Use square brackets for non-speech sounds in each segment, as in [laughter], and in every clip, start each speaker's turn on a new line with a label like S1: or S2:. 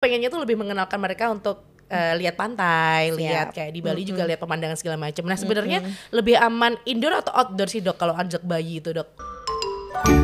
S1: pengennya tuh lebih mengenalkan mereka untuk uh, lihat pantai,
S2: Siap.
S1: lihat kayak di Bali juga lihat pemandangan segala macam. Nah sebenarnya lebih aman indoor atau outdoor sih dok kalau ajak bayi itu dok?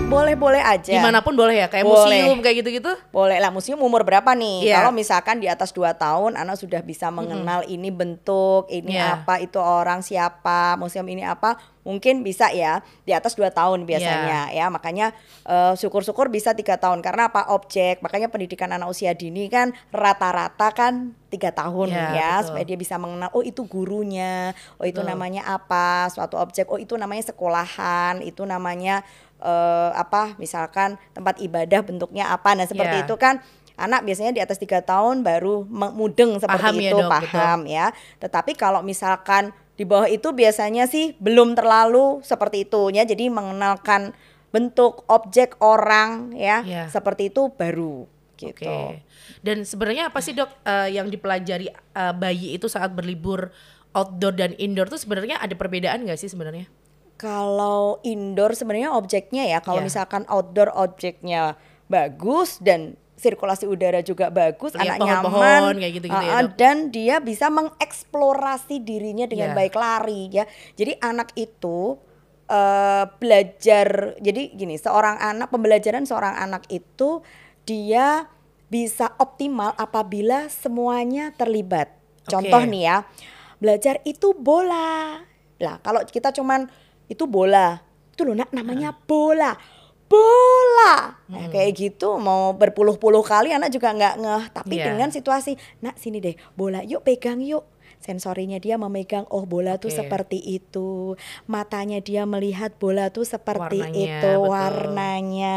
S2: Boleh-boleh aja.
S1: Di mana pun boleh ya, kayak
S2: Boleh.
S1: museum kayak gitu-gitu.
S2: Boleh lah museum umur berapa nih?
S1: Iya.
S2: Kalau misalkan di atas 2 tahun anak sudah bisa mengenal ini bentuk, ini
S1: Iya.
S2: apa, itu orang siapa, museum ini apa, mungkin bisa ya di atas 2 tahun biasanya
S1: Iya.
S2: ya. Makanya eh, syukur-syukur bisa tiga tahun karena apa? Objek. Makanya pendidikan anak usia dini kan rata-rata kan tiga tahun
S1: Iya,
S2: ya
S1: betul.
S2: supaya dia bisa mengenal oh itu gurunya, oh itu
S1: Betul.
S2: namanya apa, suatu objek, oh itu namanya sekolahan, itu namanya eh, apa misalkan tempat ibadah bentuknya apa nah seperti
S1: Iya.
S2: itu kan anak biasanya di atas tiga tahun baru mudeng seperti
S1: Paham ya,
S2: itu
S1: Dok,
S2: paham ya tetapi kalau misalkan di bawah itu biasanya sih belum terlalu seperti itu ya jadi mengenalkan bentuk objek orang ya
S1: Iya.
S2: seperti itu baru gitu
S1: Oke. Dan sebenarnya apa sih dok eh, yang dipelajari eh, bayi itu saat berlibur outdoor dan indoor tuh sebenarnya ada perbedaan nggak sih sebenarnya?
S2: Kalau indoor sebenarnya objeknya ya, kalau
S1: Iya.
S2: misalkan outdoor objeknya bagus dan sirkulasi udara juga bagus,
S1: Lihat
S2: anak
S1: pohon-pohon,
S2: nyaman,
S1: kayak gitu-gitu ya,
S2: uh-uh,
S1: Dok?
S2: dan dia bisa mengeksplorasi dirinya dengan
S1: Iya.
S2: baik lari ya. Jadi anak itu eh, belajar, jadi gini, seorang anak pembelajaran seorang anak itu dia bisa optimal apabila semuanya terlibat. Contoh
S1: Oke.
S2: nih ya, belajar itu bola. Lah kalau kita cuman itu bola, itu loh nak namanya bola. Bola. Nah, kayak gitu mau berpuluh-puluh kali anak juga nggak ngeh. Tapi
S1: Iya.
S2: dengan situasi, nak sini deh, bola yuk pegang yuk. Sensorinya dia memegang, oh bola tuh
S1: Oke.
S2: seperti itu. Matanya dia melihat bola tuh seperti
S1: Warnanya,
S2: itu,
S1: betul.
S2: warnanya.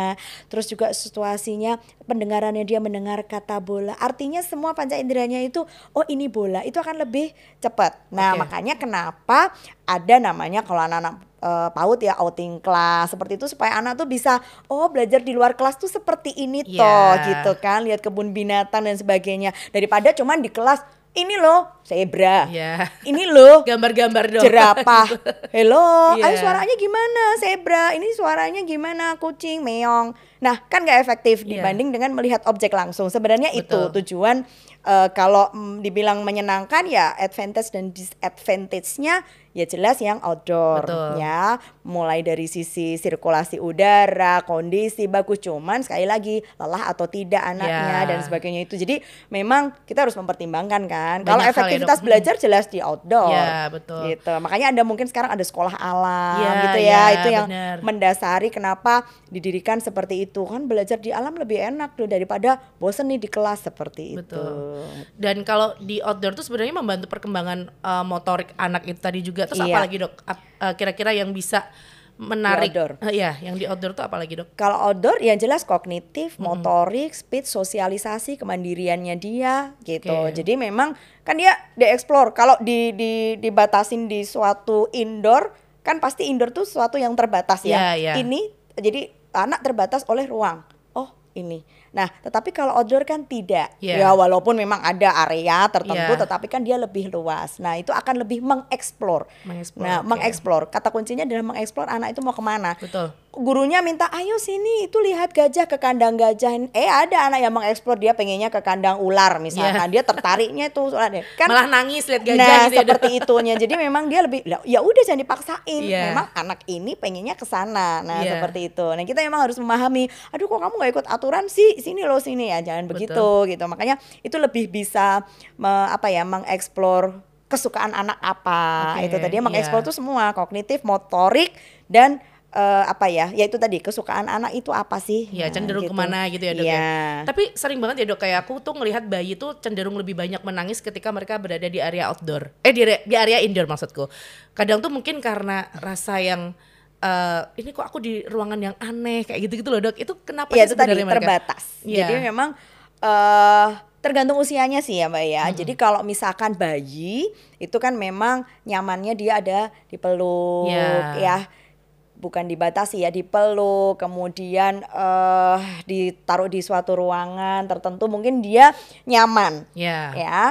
S2: Terus juga situasinya, pendengarannya dia mendengar kata bola. Artinya semua panca inderanya itu, oh ini bola, itu akan lebih cepat. Nah
S1: Oke.
S2: makanya kenapa ada namanya kalau anak-anak eh, PAUD ya outing kelas seperti itu supaya anak tuh bisa oh belajar di luar kelas tuh seperti ini
S1: Iya.
S2: toh gitu kan lihat kebun binatang dan sebagainya daripada cuman di kelas ini loh zebra
S1: Iya.
S2: ini loh [laughs]
S1: Gambar-gambar dong.
S2: jerapah [laughs] hello ayo
S1: Iya.
S2: suaranya gimana zebra ini suaranya gimana kucing meong nah kan nggak efektif
S1: Iya.
S2: dibanding dengan melihat objek langsung sebenarnya itu tujuan eh, kalau mm, dibilang menyenangkan ya advantage dan disadvantage-nya ya jelas yang outdoor
S1: Betul.
S2: ya mulai dari sisi sirkulasi udara kondisi bagus cuman sekali lagi lelah atau tidak anaknya
S1: Ya.
S2: dan sebagainya itu jadi memang kita harus mempertimbangkan kan kalau
S1: ya,
S2: efektivitas belajar jelas di outdoor
S1: Ya, betul.
S2: gitu makanya ada mungkin sekarang ada sekolah alam
S1: Ya,
S2: gitu ya,
S1: ya,
S2: itu yang
S1: benar.
S2: mendasari kenapa didirikan seperti itu kan belajar di alam lebih enak tuh daripada bosen nih di kelas seperti itu
S1: Betul. Dan kalau di outdoor tuh sebenarnya membantu perkembangan uh, motorik anak itu tadi juga. Terus
S2: Iya.
S1: apa lagi dok? Uh, Kira-kira yang bisa menarik?
S2: outdoor.
S1: Uh, Iya, yang di outdoor tuh apa lagi dok?
S2: Kalau outdoor yang jelas kognitif, motorik, speed, sosialisasi, kemandiriannya dia gitu.
S1: Oke.
S2: Jadi memang kan dia dieksplor. Kalau di, di dibatasin di suatu indoor kan pasti indoor tuh suatu yang terbatas ya.
S1: Iya, iya.
S2: Ini jadi anak terbatas oleh ruang. Oh, ini. Nah, tetapi kalau outdoor kan tidak.
S1: Iya.
S2: Ya walaupun memang ada area tertentu
S1: Iya.
S2: tetapi kan dia lebih luas. Nah, itu akan lebih mengeksplor.
S1: Mengeksplor,
S2: Nah,
S1: oke.
S2: mengeksplor. Kata kuncinya adalah mengeksplor anak itu mau ke mana
S1: Betul.
S2: gurunya minta ayo sini itu lihat gajah ke kandang gajah eh ada anak yang mengeksplor dia pengennya ke kandang ular misalkan dia tertariknya itu [laughs] kan.
S1: Malah nangis lihat gajah
S2: nah
S1: gitu ya,
S2: seperti itunya jadi memang dia lebih "Lah, ya udah jangan dipaksain
S1: Iya.
S2: memang anak ini pengennya ke sana nah
S1: Iya.
S2: seperti itu nah kita memang harus memahami aduh kok kamu nggak ikut aturan sih sini loh sini ya jangan begitu gitu makanya itu lebih bisa me- apa ya mengeksplor kesukaan anak apa
S1: Oke,
S2: itu tadi mengeksplor
S1: iya.
S2: tuh semua kognitif motorik dan eh, apa ya ya itu tadi kesukaan anak itu apa sih
S1: Iya
S2: Nah,
S1: cenderung
S2: gitu.
S1: ke mana gitu ya dok
S2: Iya.
S1: ya. Tapi sering banget ya dok kayak aku tuh ngelihat bayi tuh cenderung lebih banyak menangis ketika mereka berada di area outdoor. Eh di di area indoor maksudku. Kadang tuh mungkin karena rasa yang eh, ini kok aku di ruangan yang aneh kayak gitu-gitu loh dok. Itu kenapa sih
S2: itu tadi
S1: mereka?
S2: terbatas.
S1: Iya.
S2: Jadi memang eh tergantung usianya sih ya mbak ya.
S1: Hmm.
S2: Jadi kalau misalkan bayi itu kan memang nyamannya dia ada dipeluk
S1: Iya.
S2: ya. Bukan dibatasi ya dipeluk, kemudian eh ditaruh di suatu ruangan tertentu mungkin dia nyaman
S1: Ya.
S2: ya.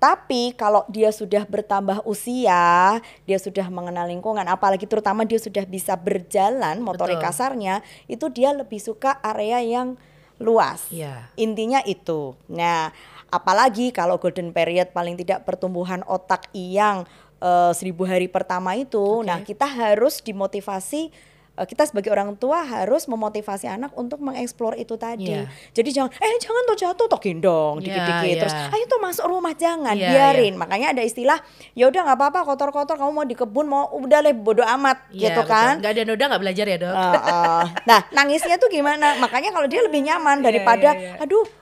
S2: Tapi kalau dia sudah bertambah usia, dia sudah mengenal lingkungan, apalagi terutama dia sudah bisa berjalan motorik
S1: Betul.
S2: kasarnya, itu dia lebih suka area yang luas.
S1: Iya.
S2: Intinya itu. Nah, apalagi kalau golden period paling tidak pertumbuhan otak yang eh, seribu hari pertama itu, nah kita harus dimotivasi kita sebagai orang tua harus memotivasi anak untuk mengeksplor itu tadi.
S1: Iya.
S2: Jadi jangan eh jangan tuh jatuh toh gendong
S1: Iya,
S2: dikit-dikit terus
S1: iya.
S2: ayo tuh masuk rumah jangan
S1: Iya,
S2: biarin. Makanya ada istilah ya udah nggak apa-apa kotor-kotor kamu mau di kebun mau udah leh bodo amat
S1: Iya,
S2: gitu
S1: betul.
S2: kan.
S1: Nggak ada noda nggak belajar ya dok.
S2: Heeh. nah, nangisnya tuh gimana? Makanya kalau dia lebih nyaman daripada
S1: iya, iya.
S2: aduh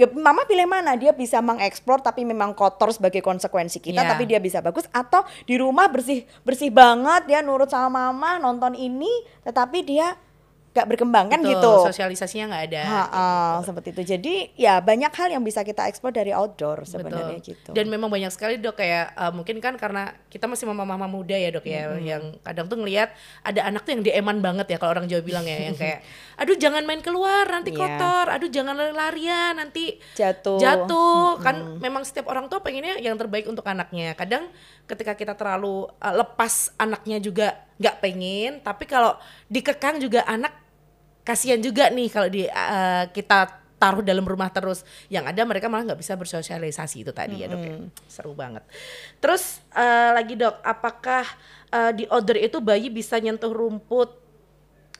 S2: ya, Mama pilih mana? Dia bisa mengeksplor tapi memang kotor sebagai konsekuensi kita,
S1: Iya.
S2: tapi dia bisa bagus atau di rumah bersih bersih banget dia nurut sama mama nonton ini, tetapi dia gak berkembang kan
S1: Betul,
S2: gitu.
S1: Sosialisasinya nggak ada.
S2: Ha-ha, seperti itu. Jadi ya banyak hal yang bisa kita eksplor dari outdoor sebenarnya
S1: Betul.
S2: gitu.
S1: Dan memang banyak sekali dok kayak eh, mungkin kan karena kita masih mama-mama muda ya dok ya, yang kadang tuh ngelihat ada anak tuh yang dieman banget ya kalau orang Jawa bilang ya, yang kayak, aduh jangan main keluar nanti
S2: Iya.
S1: kotor, aduh jangan lari-larian nanti
S2: Jatuh.
S1: jatuh. Kan memang setiap orang tua pengennya yang terbaik untuk anaknya. Kadang ketika kita terlalu eh, lepas anaknya juga nggak pengen, tapi kalau dikekang juga anak kasihan juga nih kalau di eh, kita taruh dalam rumah terus. Yang ada mereka malah nggak bisa bersosialisasi itu tadi ya dok ya. seru banget. Terus eh, lagi dok apakah eh, di order itu bayi bisa nyentuh rumput?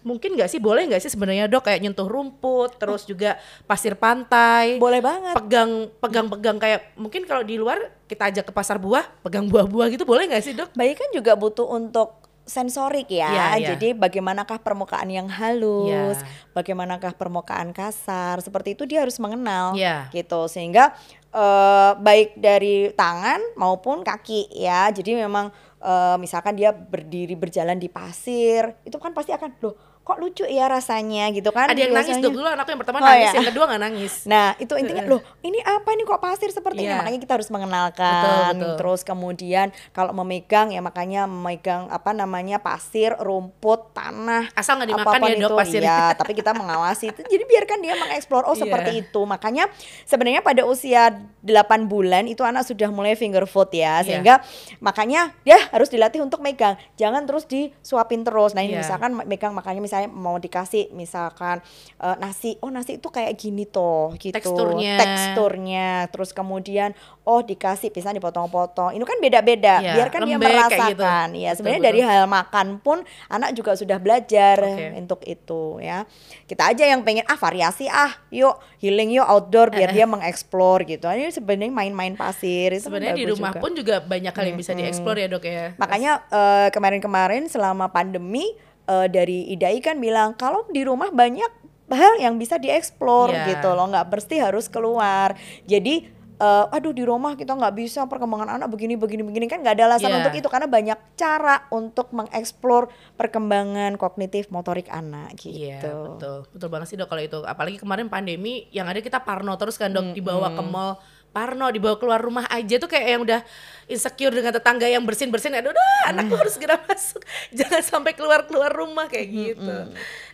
S1: Mungkin nggak sih? Boleh nggak sih sebenarnya dok kayak nyentuh rumput terus juga pasir pantai?
S2: Boleh banget.
S1: pegang pegang pegang kayak mungkin kalau di luar kita ajak ke pasar buah pegang buah-buah gitu boleh nggak sih dok?
S2: Bayi kan juga butuh untuk sensorik ya.
S1: Iya, iya.
S2: Jadi bagaimanakah permukaan yang halus,
S1: Iya.
S2: bagaimanakah permukaan kasar, seperti itu dia harus mengenal
S1: Iya.
S2: gitu. Sehingga eh, baik dari tangan maupun kaki ya. Jadi memang eh, misalkan dia berdiri berjalan di pasir, itu kan pasti akan loh kok lucu ya rasanya gitu kan.
S1: ada yang nangis dok dulu anakku yang pertama
S2: Oh,
S1: nangis
S2: iya.
S1: yang kedua nggak nangis [laughs]
S2: Nah, itu intinya loh, ini apa nih kok pasir seperti ini?
S1: Iya.
S2: Makanya kita harus mengenalkan.
S1: Betul, betul.
S2: Terus kemudian kalau memegang ya makanya memegang apa namanya pasir, rumput, tanah.
S1: Asal nggak dimakan ya, Dok,
S2: itu.
S1: pasirnya.
S2: Iya, tapi kita mengawasi itu. Jadi biarkan dia mengeksplor oh
S1: Iya.
S2: seperti itu. Makanya sebenarnya pada usia 8 bulan itu anak sudah mulai finger food ya.
S1: Iya.
S2: Sehingga makanya dia harus dilatih untuk megang. Jangan terus disuapin terus. Nah, ini
S1: Iya.
S2: misalkan megang makanya misalnya mau dikasih misalkan eh, nasi oh nasi itu kayak gini toh gitu
S1: Teksturnya.
S2: teksturnya terus kemudian oh dikasih pisang dipotong-potong ini kan beda-beda
S1: Iya,
S2: biarkan dia
S1: gitu.
S2: merasakan ya
S1: Betul,
S2: sebenarnya
S1: betul.
S2: dari hal makan pun anak juga sudah belajar
S1: Oke.
S2: untuk itu ya kita aja yang pengen ah variasi ah yuk healing yuk outdoor biar dia mengeksplor gitu ini sebenarnya main-main pasir kan
S1: sebenarnya di rumah
S2: juga.
S1: pun juga banyak hal yang bisa dieksplor ya dok ya
S2: Makanya eh, kemarin-kemarin selama pandemi eh, dari IDAI kan bilang kalau di rumah banyak hal yang bisa dieksplor
S1: Iya.
S2: gitu loh, nggak mesti harus keluar. Jadi eh, aduh di rumah kita nggak bisa perkembangan anak begini begini begini kan nggak ada alasan
S1: Iya.
S2: untuk itu karena banyak cara untuk mengeksplor perkembangan kognitif motorik anak gitu.
S1: Iya betul betul banget sih dok kalau itu apalagi kemarin pandemi yang ada kita parno terus kan dok dibawa ke mall parno dibawa keluar rumah aja tuh kayak yang udah insecure dengan tetangga yang bersin bersin aduh udah anakku harus segera [laughs] masuk. Jangan sampai keluar keluar rumah kayak gitu.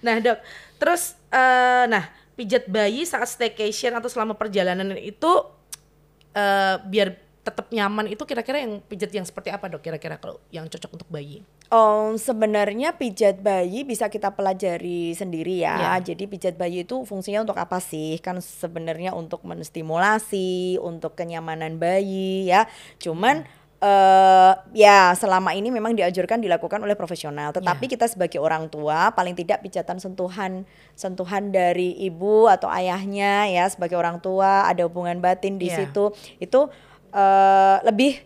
S1: nah dok terus eh, nah pijat bayi saat staycation atau selama perjalanan itu eh, biar tetap nyaman itu kira-kira yang pijat yang seperti apa dok kira-kira kalau yang cocok untuk bayi
S2: Oh, sebenarnya pijat bayi bisa kita pelajari sendiri ya.
S1: Iya.
S2: Jadi pijat bayi itu fungsinya untuk apa sih? Kan sebenarnya untuk menstimulasi, untuk kenyamanan bayi ya. Cuman eh ya selama ini memang dianjurkan dilakukan oleh profesional. Tetapi kita sebagai orang tua paling tidak pijatan sentuhan sentuhan dari ibu atau ayahnya ya sebagai orang tua ada hubungan batin di
S1: Iya.
S2: situ itu eh lebih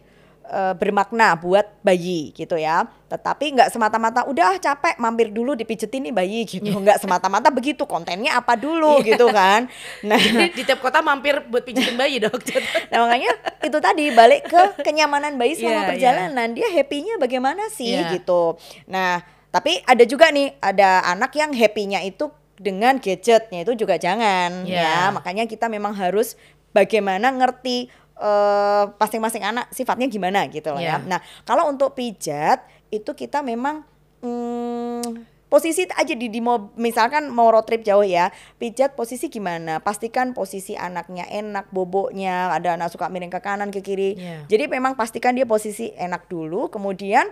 S2: eh, bermakna buat bayi gitu ya. Tetapi nggak semata-mata udah capek mampir dulu dipijetin nih bayi gitu. Nggak semata-mata begitu kontennya apa dulu gitu kan. Nah,
S1: Jadi di tiap kota mampir buat pijitin bayi dok [laughs]
S2: nah makanya itu tadi balik ke kenyamanan bayi selama
S1: Iya, iya.
S2: perjalanan. Dia happy-nya bagaimana sih
S1: Iya.
S2: gitu. Nah, tapi ada juga nih ada anak yang happy-nya itu dengan gadgetnya itu juga jangan
S1: Iya.
S2: ya. Makanya kita memang harus bagaimana ngerti eh, masing-masing anak sifatnya gimana gitu loh ya.
S1: Iya.
S2: Nah, kalau untuk pijat itu kita memang hmm, posisi aja di, di mau misalkan mau road trip jauh ya pijat posisi gimana pastikan posisi anaknya enak boboknya ada anak suka miring ke kanan ke kiri
S1: Iya.
S2: jadi memang pastikan dia posisi enak dulu kemudian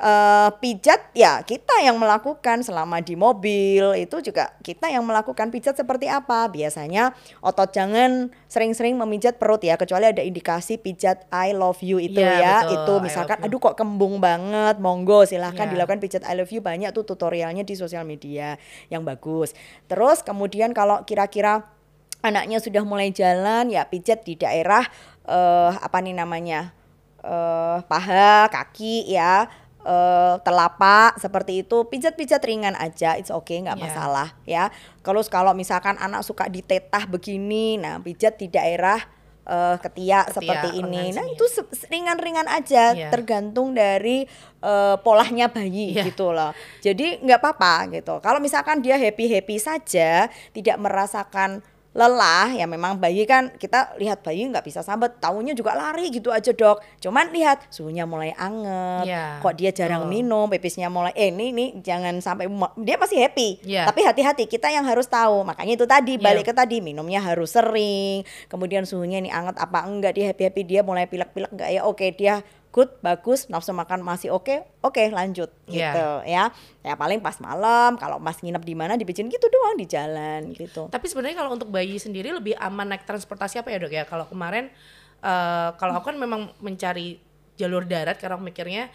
S2: eh, pijat ya kita yang melakukan selama di mobil itu juga kita yang melakukan pijat seperti apa. Biasanya otot jangan sering-sering memijat perut ya kecuali ada indikasi pijat I love you itu
S1: Iya,
S2: ya.
S1: betul,
S2: itu misalkan aduh kok kembung banget. Monggo silahkan
S1: Iya.
S2: dilakukan pijat I love you banyak tuh tutorialnya di sosial media yang bagus. Terus kemudian kalau kira-kira anaknya sudah mulai jalan ya pijat di daerah eh apa nih namanya eh paha kaki ya eh telapak seperti itu pijat-pijat ringan aja it's okay nggak
S1: Iya.
S2: masalah ya kalau kalau misalkan anak suka ditetah begini nah pijat di daerah eh ketiak,
S1: Ketiak,
S2: seperti ini nah itu ringan-ringan aja
S1: Iya.
S2: tergantung dari eh, polanya bayi
S1: Iya.
S2: gitu loh jadi nggak apa-apa gitu kalau misalkan dia happy happy saja tidak merasakan lelah ya memang bayi kan kita lihat bayi nggak bisa sambet tahunya juga lari gitu aja dok cuman lihat suhunya mulai anget
S1: Iya,
S2: kok dia jarang
S1: betul.
S2: minum pipisnya mulai eh ini ini jangan sampai dia masih happy
S1: Iya.
S2: tapi hati-hati kita yang harus tahu makanya itu tadi
S1: Iya.
S2: balik ke tadi minumnya harus sering kemudian suhunya ini anget apa enggak dia happy happy dia mulai pilek-pilek enggak ya oke dia good bagus nafsu makan masih oke oke lanjut
S1: Iya.
S2: gitu ya ya paling pas malam kalau mas nginep di mana dibikin gitu doang di jalan gitu
S1: Tapi sebenarnya kalau untuk bayi sendiri lebih aman naik transportasi apa ya dok ya? Kalau kemarin eh, kalau aku kan memang mencari jalur darat karena aku mikirnya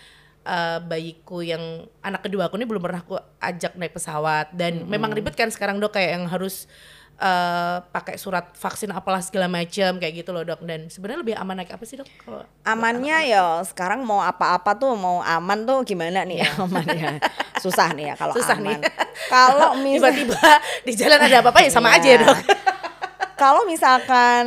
S1: eh, bayiku yang anak kedua aku ini belum pernah aku ajak naik pesawat dan memang ribet kan sekarang dok kayak yang harus eh, pakai surat vaksin apalah segala macam kayak gitu loh dok dan sebenarnya lebih aman naik apa sih dok? Kalau
S2: amannya ya sekarang mau apa-apa tuh mau aman tuh gimana nih [laughs] ya aman ya susah nih ya kalau.
S1: Susah nih.
S2: aman kalau [laughs] misal
S1: tiba-tiba di jalan ada apa-apa ya sama
S2: Iya.
S1: aja ya dok.
S2: kalau misalkan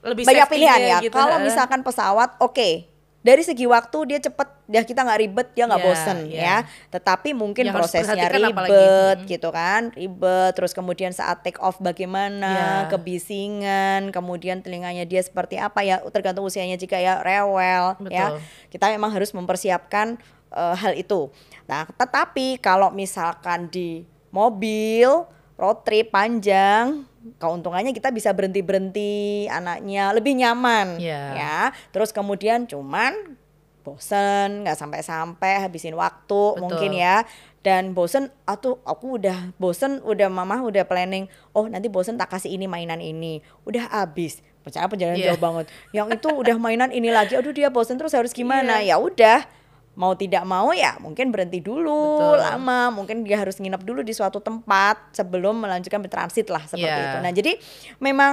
S1: Lebih
S2: banyak pilihan ya
S1: gitu,
S2: kalau misalkan pesawat oke dari segi waktu dia cepet ya kita nggak ribet dia nggak
S1: Iya,
S2: bosen
S1: iya.
S2: ya. Tetapi mungkin
S1: harus
S2: prosesnya ribet gitu kan ribet. Terus kemudian saat take off bagaimana
S1: Iya.
S2: kebisingan kemudian telinganya dia seperti apa ya. Tergantung usianya jika ya. Rewel ya.
S1: Betul.
S2: kita memang harus mempersiapkan eh, hal itu. Nah tetapi kalau misalkan di mobil road trip panjang keuntungannya kita bisa berhenti berhenti anaknya lebih nyaman
S1: Iya.
S2: ya terus kemudian cuman bosen nggak sampai-sampai habisin waktu
S1: Betul.
S2: mungkin ya dan bosen atau aku udah bosen udah mama udah planning oh nanti bosen tak kasih ini mainan ini udah habis percaya perjalanan
S1: Iya.
S2: jauh banget yang itu udah mainan ini lagi aduh dia bosen terus harus gimana
S1: Iya.
S2: ya udah mau tidak mau ya mungkin berhenti dulu
S1: Betul.
S2: lama mungkin dia harus nginep dulu di suatu tempat sebelum melanjutkan bertransit lah seperti
S1: Iya.
S2: itu nah jadi memang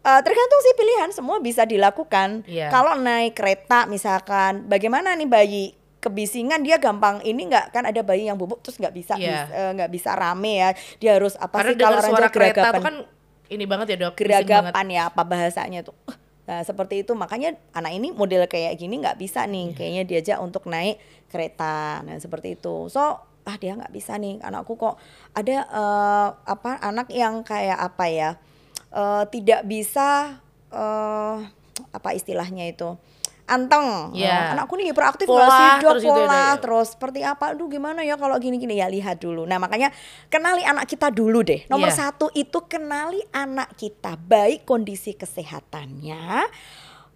S2: eh, tergantung sih pilihan semua bisa dilakukan
S1: Iya.
S2: kalau naik kereta misalkan bagaimana nih bayi kebisingan dia gampang ini nggak kan ada bayi yang bubuk terus nggak bisa
S1: Iya.
S2: bis- eh, nggak bisa rame ya dia harus apa
S1: Karena
S2: sih kalau
S1: suara kereta tuh kan ini banget ya dok.
S2: geragapan ya apa bahasanya tuh nah seperti itu. Makanya anak ini model kayak gini nggak bisa nih. Kayaknya diajak untuk naik kereta. Nah seperti itu. So ah dia nggak bisa nih. Anakku kok ada eh, apa anak yang kayak apa ya eh, tidak bisa eh apa istilahnya itu anteng.
S1: Iya.
S2: Oh, anakku nih hiperaktif
S1: Pola,
S2: nggak sih? Dok
S1: terus itu
S2: pola
S1: ada-
S2: terus seperti apa? Aduh gimana ya kalau gini-gini? Ya lihat dulu. Nah makanya kenali anak kita dulu deh. Nomor
S1: Iya.
S2: satu itu kenali anak kita. Baik kondisi kesehatannya.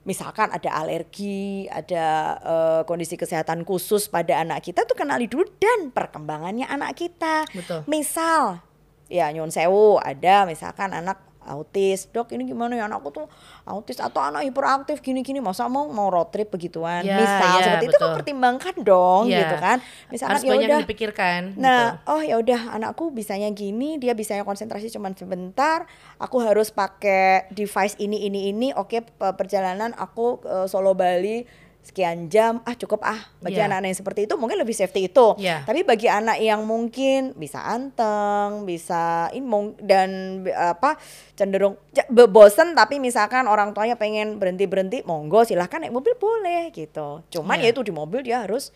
S2: Misalkan ada alergi ada eh, kondisi kesehatan khusus pada anak kita tuh kenali dulu dan perkembangannya anak kita.
S1: Betul.
S2: misal ya nyun sewu ada misalkan anak autis dok ini gimana ya anakku tuh autis atau anak hiperaktif gini-gini masa mau mau road trip begituan
S1: Ya,
S2: misal
S1: ya,
S2: seperti itu kan
S1: betul.
S2: pertimbangkan dong
S1: Iya.
S2: gitu kan misalkan
S1: Harus
S2: ya udah
S1: dipikirkan.
S2: Nah,
S1: gitu.
S2: oh ya udah anakku bisanya gini, dia bisanya konsentrasi cuma sebentar. Aku harus pakai device ini ini ini. Oke, pe- perjalanan aku ke Solo Bali sekian jam. Ah, cukup ah. Bagi
S1: Iya.
S2: anak-anak yang seperti itu mungkin lebih safety itu.
S1: Iya.
S2: Tapi bagi anak yang mungkin bisa anteng, bisa ini mung- dan apa cenderung bosen tapi misalkan orang tuanya pengen berhenti-berhenti, monggo silahkan naik mobil boleh gitu. Cuman
S1: Iya.
S2: ya itu di mobil dia harus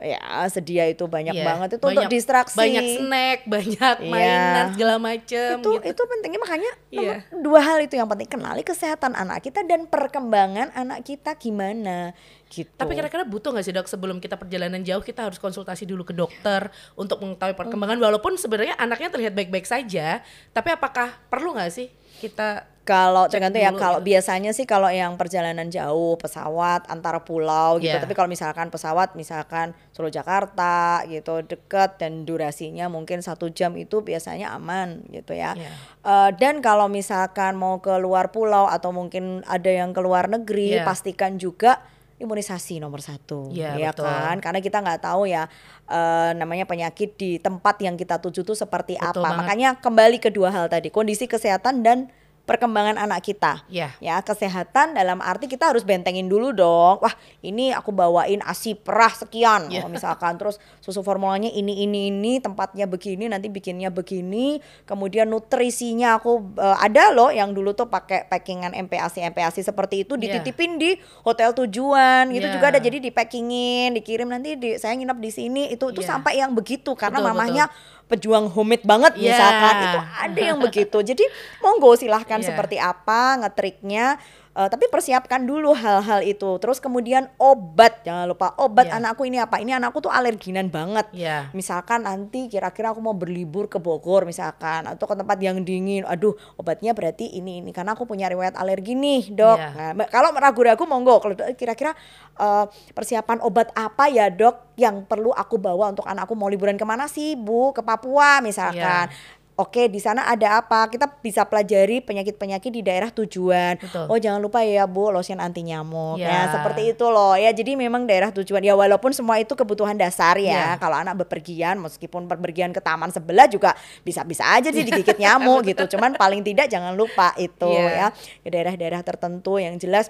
S2: ya sedia itu banyak
S1: Iya.
S2: banget itu untuk
S1: Banyak-
S2: distraksi
S1: Banyak snack, banyak
S2: Iya.
S1: mainan segala macem
S2: itu
S1: gitu.
S2: itu pentingnya makanya nomor
S1: Iya.
S2: dua hal itu yang penting kenali kesehatan anak kita dan perkembangan anak kita gimana gitu
S1: Tapi kira-kira butuh nggak sih dok sebelum kita perjalanan jauh kita harus konsultasi dulu ke dokter untuk mengetahui perkembangan walaupun sebenarnya anaknya terlihat baik-baik saja, tapi apakah perlu nggak sih? kita
S2: Kalau tergantung ya kalau
S1: gitu.
S2: biasanya sih kalau yang perjalanan jauh pesawat antara pulau gitu.
S1: Iya.
S2: Tapi kalau misalkan pesawat misalkan Solo Jakarta gitu deket dan durasinya mungkin satu jam itu biasanya aman gitu ya.
S1: Iya.
S2: Eh, dan kalau misalkan mau ke luar pulau atau mungkin ada yang ke luar negeri,
S1: Iya.
S2: pastikan juga imunisasi nomor satu,
S1: Iya,
S2: ya
S1: betul.
S2: kan? Karena kita nggak tahu ya eh, namanya penyakit di tempat yang kita tuju tuh seperti
S1: Betul
S2: apa.
S1: banget.
S2: Makanya kembali ke dua hal tadi, kondisi kesehatan dan perkembangan anak kita.
S1: Iya.
S2: Ya, kesehatan dalam arti kita harus bentengin dulu dong. Wah, ini aku bawain ASI perah sekian.
S1: Iya.
S2: Oh, misalkan terus susu formulanya ini ini ini, tempatnya begini, nanti bikinnya begini. Kemudian nutrisinya aku eh, ada loh yang dulu tuh pakai packingan MPASI MPASI seperti itu
S1: Iya.
S2: dititipin di hotel tujuan. Gitu
S1: Iya.
S2: juga ada jadi di packingin, dikirim nanti di saya nginep di sini. Itu itu
S1: Iya.
S2: sampai yang begitu karena
S1: Betul,
S2: mamahnya pejuang homemade banget
S1: Iya.
S2: misalkan itu ada yang begitu jadi monggo silahkan
S1: Iya.
S2: seperti apa ngetriknya Eh, tapi persiapkan dulu hal-hal itu. Terus kemudian obat jangan lupa obat.
S1: Iya.
S2: anakku ini apa? Ini anakku tuh alerginan banget.
S1: Iya.
S2: misalkan nanti kira-kira aku mau berlibur ke Bogor misalkan atau ke tempat yang dingin. Aduh obatnya berarti ini ini. Karena aku punya riwayat alergi nih dok.
S1: Iya.
S2: Nah, kalau ragu-ragu monggo. Kalau dok, kira-kira eh, persiapan obat apa ya dok yang perlu aku bawa untuk anakku mau liburan ke mana sih bu? Ke Papua misalkan.
S1: Iya.
S2: Oke, di sana ada apa? Kita bisa pelajari penyakit-penyakit di daerah tujuan.
S1: Betul.
S2: Oh, jangan lupa ya, Bu, lotion anti nyamuk.
S1: Ya.
S2: Ya, seperti itu loh. Ya, jadi memang daerah tujuan ya walaupun semua itu kebutuhan dasar ya.
S1: Ya.
S2: Kalau anak bepergian meskipun bepergian ke taman sebelah juga bisa-bisa aja sih digigit nyamuk [laughs] gitu. Cuman paling tidak jangan lupa itu
S1: Iya.
S2: ya. Ke daerah-daerah tertentu yang jelas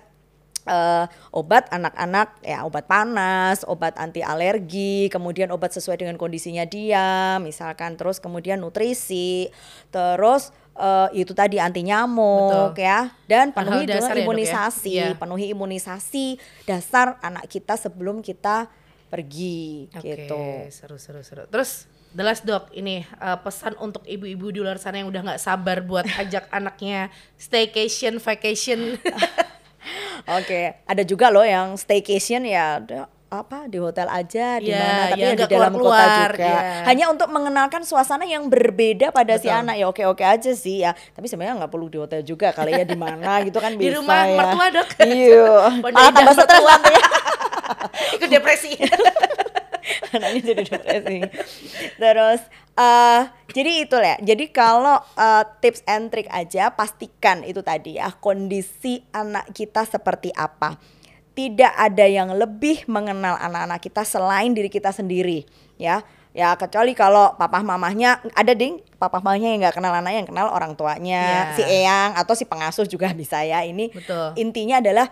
S2: eh, obat anak-anak ya obat panas, obat anti alergi, kemudian obat sesuai dengan kondisinya dia, misalkan terus kemudian nutrisi, terus eh, itu tadi anti nyamuk
S1: Betul.
S2: ya dan penuhi dengan
S1: dasar ya, Dok, ya?
S2: imunisasi,
S1: Iya.
S2: penuhi imunisasi dasar anak kita sebelum kita pergi
S1: Oke,
S2: gitu.
S1: seru seru seru. Terus The last dok, ini uh, pesan untuk ibu-ibu di luar sana yang udah nggak sabar buat ajak [laughs] anaknya staycation, vacation. [laughs]
S2: Oke, ada juga loh yang staycation ya apa di hotel aja di
S1: Ya,
S2: mana tapi
S1: ya,
S2: ya di dalam kota
S1: keluar-keluar,
S2: juga.
S1: ya.
S2: Hanya untuk mengenalkan suasana yang berbeda pada si
S1: Betul.
S2: anak ya oke-oke aja sih ya. Tapi sebenarnya nggak perlu di hotel juga kali ya di mana gitu kan [laughs]
S1: Di
S2: bisa
S1: rumah
S2: ya.
S1: mertua, Dok. [laughs]
S2: Iya. Malah
S1: indah
S2: tambah stres nanti ya. [laughs]
S1: Ikut depresi.
S2: anaknya jadi depresi. Terus eh jadi itu ya. Jadi kalau eh, tips and trick aja pastikan itu tadi ya kondisi anak kita seperti apa. Tidak ada yang lebih mengenal anak-anak kita selain diri kita sendiri ya. Ya kecuali kalau papa mamahnya ada ding papa mamahnya yang nggak kenal anaknya yang kenal orang tuanya
S1: Iya.
S2: si eyang atau si pengasuh juga [laughs] bisa ya ini
S1: Betul.
S2: intinya adalah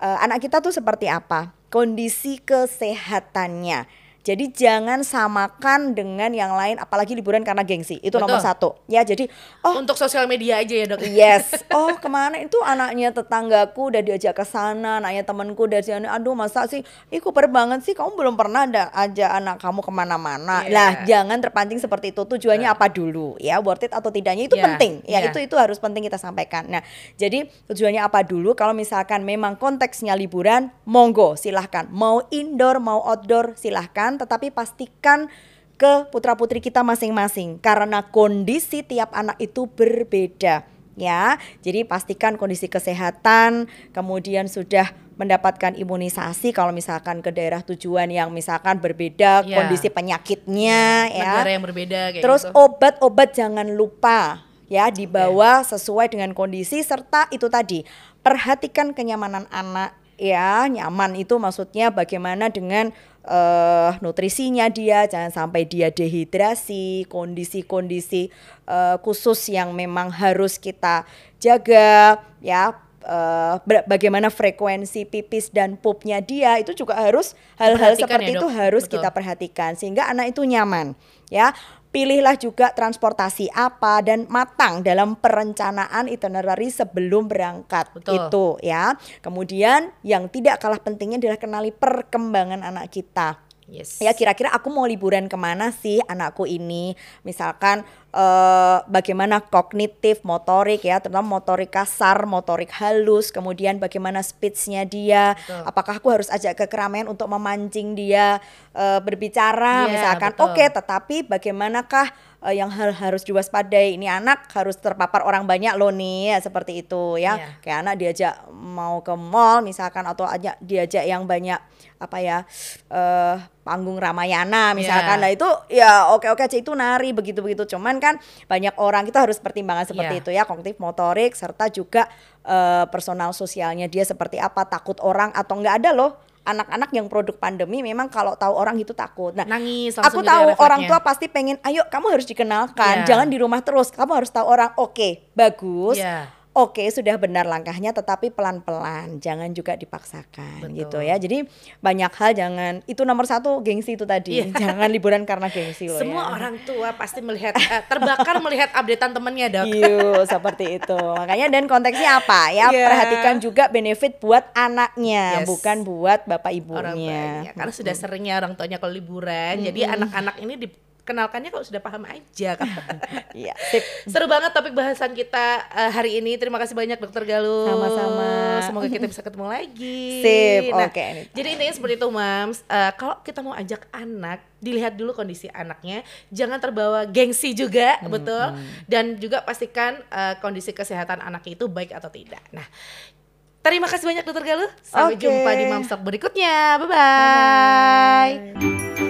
S2: eh, anak kita tuh seperti apa kondisi kesehatannya jadi jangan samakan dengan yang lain apalagi liburan karena gengsi itu nomor
S1: Betul.
S2: satu ya jadi oh
S1: Untuk sosial media aja ya dok.
S2: Yes. [laughs] Oh ke mana itu anaknya tetanggaku udah diajak ke sana, anaknya temanku dari sana. Aduh masa sih, ih kuper banget sih kamu belum pernah ada aja anak kamu ke mana-mana.
S1: Iya.
S2: Lah jangan terpancing seperti itu. Tujuannya apa dulu ya, worth it atau tidaknya itu
S1: Iya,
S2: penting. Ya
S1: iya.
S2: itu itu harus penting kita sampaikan. Nah jadi tujuannya apa dulu? Kalau misalkan memang konteksnya liburan, monggo silahkan. Mau indoor mau outdoor silahkan. Tetapi pastikan ke putra putri kita masing-masing karena kondisi tiap anak itu berbeda ya. Jadi pastikan kondisi kesehatan, kemudian sudah mendapatkan imunisasi kalau misalkan ke daerah tujuan yang misalkan berbeda
S1: Ya.
S2: kondisi penyakitnya ya.
S1: Negara yang berbeda kayak
S2: Terus
S1: gitu.
S2: obat-obat jangan lupa ya dibawa sesuai dengan kondisi serta itu tadi perhatikan kenyamanan anak ya nyaman itu maksudnya bagaimana dengan eh, nutrisinya dia jangan sampai dia dehidrasi kondisi-kondisi eh, khusus yang memang harus kita jaga ya. Ba- bagaimana frekuensi pipis dan pupnya dia itu juga harus hal-hal
S1: Perhatikan
S2: seperti
S1: ya,
S2: itu harus
S1: Betul.
S2: kita perhatikan sehingga anak itu nyaman ya pilihlah juga transportasi apa dan matang dalam perencanaan itinerary sebelum berangkat.
S1: Betul.
S2: itu ya. Kemudian yang tidak kalah pentingnya adalah kenali perkembangan anak kita
S1: Yes.
S2: ya kira-kira aku mau liburan ke mana sih anakku ini misalkan eh, bagaimana kognitif motorik ya terutama motorik kasar motorik halus kemudian bagaimana speechnya dia
S1: Betul.
S2: apakah aku harus ajak ke keramaian untuk memancing dia eh, berbicara
S1: Iya,
S2: misalkan oke tetapi bagaimanakah eh, yang hal harus diwaspadai. Ini anak harus terpapar orang banyak loh nih, ya seperti itu ya.
S1: Iya.
S2: Kayak anak diajak mau ke mall misalkan atau ajak diajak yang banyak apa ya eh panggung Ramayana misalkan
S1: Iya.
S2: lah itu ya oke-oke aja itu nari begitu-begitu cuman kan banyak orang kita harus pertimbangan seperti
S1: Iya.
S2: itu ya kognitif motorik serta juga eh, personal sosialnya dia seperti apa takut orang atau enggak ada loh anak-anak yang produk pandemi memang kalau tahu orang itu takut. Nah,
S1: Nangis
S2: aku
S1: gitu
S2: tahu
S1: ya refleksnya.
S2: orang tua pasti pengen, ayo kamu harus dikenalkan,
S1: Iya.
S2: jangan di rumah terus. Kamu harus tahu orang. Oke, bagus.
S1: Iya.
S2: Oke, sudah benar langkahnya, tetapi pelan-pelan, jangan juga dipaksakan,
S1: Betul.
S2: gitu ya. Jadi banyak hal jangan. Itu nomor satu gengsi itu tadi.
S1: Iya.
S2: Jangan liburan karena gengsi loh.
S1: Semua
S2: ya.
S1: orang tua pasti melihat eh, terbakar melihat updatean temennya dok.
S2: Iya, seperti itu. Makanya dan konteksnya apa ya?
S1: Iya.
S2: Perhatikan juga benefit buat anaknya,
S1: Yes.
S2: bukan buat bapak
S1: orang
S2: ibunya.
S1: tuanya karena sudah seringnya orang tuanya kalau liburan jadi anak-anak ini dikenalkannya kalau sudah paham aja kan [laughs]
S2: Iya, sip.
S1: seru banget topik bahasan kita eh, hari ini terima kasih banyak dokter Galuh
S2: Sama-sama.
S1: semoga kita [laughs] bisa ketemu lagi
S2: Sip,
S1: Nah,
S2: oke, anytime.
S1: jadi intinya seperti itu mams Eh, kalau kita mau ajak anak dilihat dulu kondisi anaknya jangan terbawa gengsi juga betul dan juga pastikan eh, kondisi kesehatan anaknya itu baik atau tidak nah Terima kasih banyak Dokter Galuh. Sampai
S2: Oke.
S1: jumpa di Mamstok berikutnya. Bye-bye.
S2: Bye.